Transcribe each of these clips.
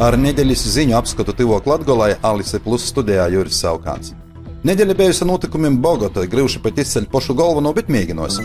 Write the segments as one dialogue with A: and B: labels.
A: Ar nedēļas ziņu apskatu Tivok Latgolai Alise Plus studijā Juris Saukāns. Nedēļa bijusi notikumiem Bogotā, grūši pat izceļ pošu galveno, bet mēģinos.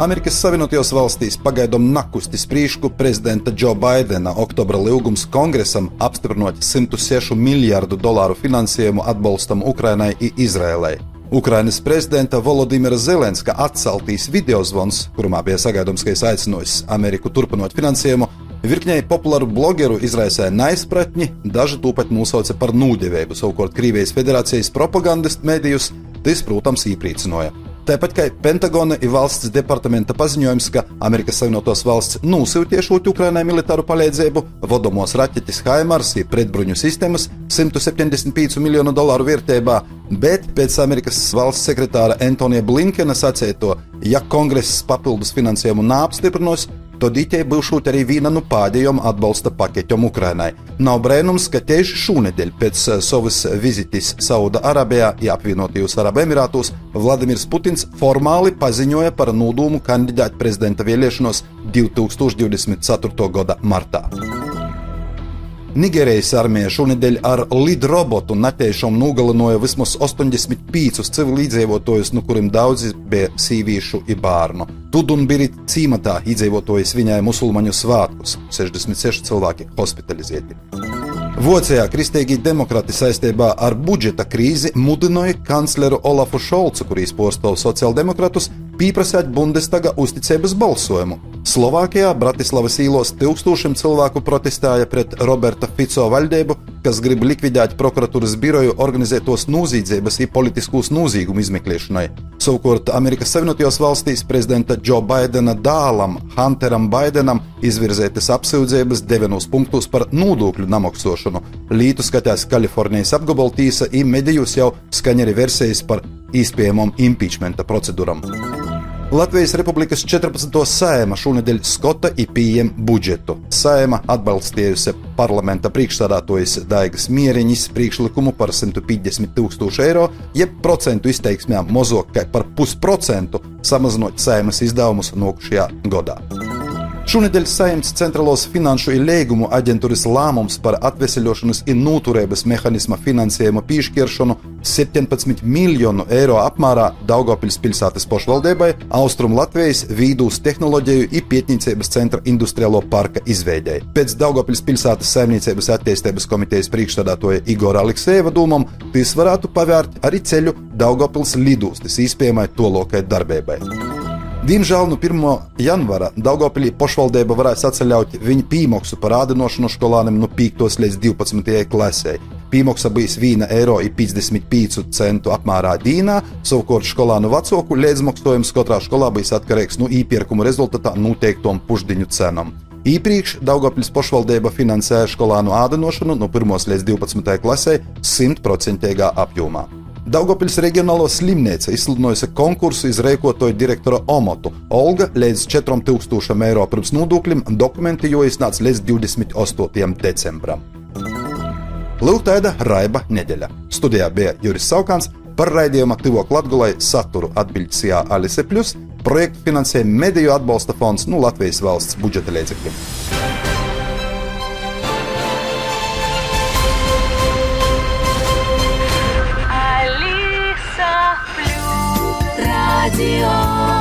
A: Amerikas Savienotajās valstīs pagaidām nakusti sprīšku prezidenta Džo Baidena oktobra lūgums kongresam apstiprinot 106 miljārdu dolāru finansējumu atbalstam Ukrainai un Izrēlai. Ukrainas prezidenta Volodimira Zelenska atceltīs video zvans, kurumā bija sagaidāms, ka es aicinājis Ameriku turpinot finansējumu, Virkņai populāru blogeru izraisīja neizpratni, daži to pat nosauca par nūdevēju, savukārt Krievijas federācijas propagandistu medijus tas, protams, īprīcināja. Tāpat kā Pentagona ir valsts departamenta paziņojums, ka Amerikas Savienotās valsts nosūtījušot Ukrainai militāru palīdzību, vadomos raķetes Haimars ir pretbruņu sistēmas 175 miljonu dolāru vērtībā, bet pēc Amerikas valsts sekretāra Antonija Blinkena sacīto, ja kongress papildus finansējumu neapstiprinos, tad itē būšot arī viena no pēdējām atbalsta pakeķiem Ukrainai. Nav brēnums, ka tieši šonadēļ pēc eh, savas vizites Sauda Arābijā, ja apvienotajos Arabu Emirātos, Vladimirs Putins formāli paziņoja par nodomu kandidāt prezidenta vēlēšanos 2024. gada martā. Nigērijas armija šonadēļ ar lidrobotu netiešām nogalināja vismaz 85 civilizētājus, no kuriem daudzi bija sīvīšu un bērnu. Tudun bija cīmatā iedzīvotājs viņai musulmaņu svētkus, 66 cilvēki hospitalizēti. Vācijā kristīgi demokrati saistībā ar budžeta krīzi mudināja kancleru Olafu Šolcu, kurīs postāv sociāldemokrātus, pieprasīt Bundestaga uzticības balsojumu. Slovākijā Bratislavas īlos tūkstošiem cilvēku protestēja pret Roberta Fico valdību, kas grib likvidēt prokuratūras biroju organizētos noziedzības un politiskos nozīgumu izmeklēšanai. Savukārt Amerikas Savienotajās valstīs prezidenta Džo Baidena dēlam Hunteram Baidenam izvirzētas apsūdzības devinos punktos par nodokļu namaksāšanu. Lītu skatās Kalifornijas apgabaltīsa un medijos jau skaņa arī versijas par iespējamām impeachmenta procedūram. Latvijas Republikas 14. sēma šonadēļ skota IPM budžetu. Sēma atbalstījusi parlamenta priekšstādātojas Daigas Mieriņas priekšlikumu par 150 tūkstošu eiro, jeb procentu izteiksmē mazāk par pusprocentu samazinot sēmas izdevumus nākošajā gadā. Šonadēļ saimts Centrālos finanšu ilēgumu aģentūras lēmums par atveseļošanas un noturības mehānisma finansējuma piešķiršanu 17 miljonu eiro apmērā Daugopils pilsētas pašvaldībai, Austrum Latvijas vīdūs tehnoloģiju un pietniecības centra industriālo parka izveidēji. Pēc Daugopils pilsētas saimniecības attīstības komitejas priekšstādātoja Igora Aleksēva domam, tas varētu pavērt arī ceļu Daugopils lidostas īspējamai tolokai darbībai. Diemžēl no 1. janvāra Daugopilī pašvaldība varēs atceļaut viņa pīmoksu par ādinošanu skolāniem no 5. līdz 12. klasē. Pīmoksa bijis 1 eiro 55 centu apmērā dīnā, savukārt skolānu vecāku līdzmaksājums katrā skolā bijis atkarīgs no iepirkuma rezultātā noteiktom pušdiņu cenām. Īpriekš Daugopils pašvaldība finansēja skolānu ādinošanu no 1. līdz 12. klasē 100% apjomā. Daugopils reģionālo slimnīca izsludinājusi konkursu izrēkotoju direktora Omotu. Olga līdz 4000 eiro pirms nodokļiem dokumenti jau iznāca līdz 28. decembrim. Lūk, tāda raiba nedēļa. Studijā bija Juris Saukants par raidījumu aktīvo Latvijai saturu atbildīsījā Alise Plus, projektu finansēja Mediju atbalsta fonds no Latvijas valsts budžeta līdzekļiem.
B: Radio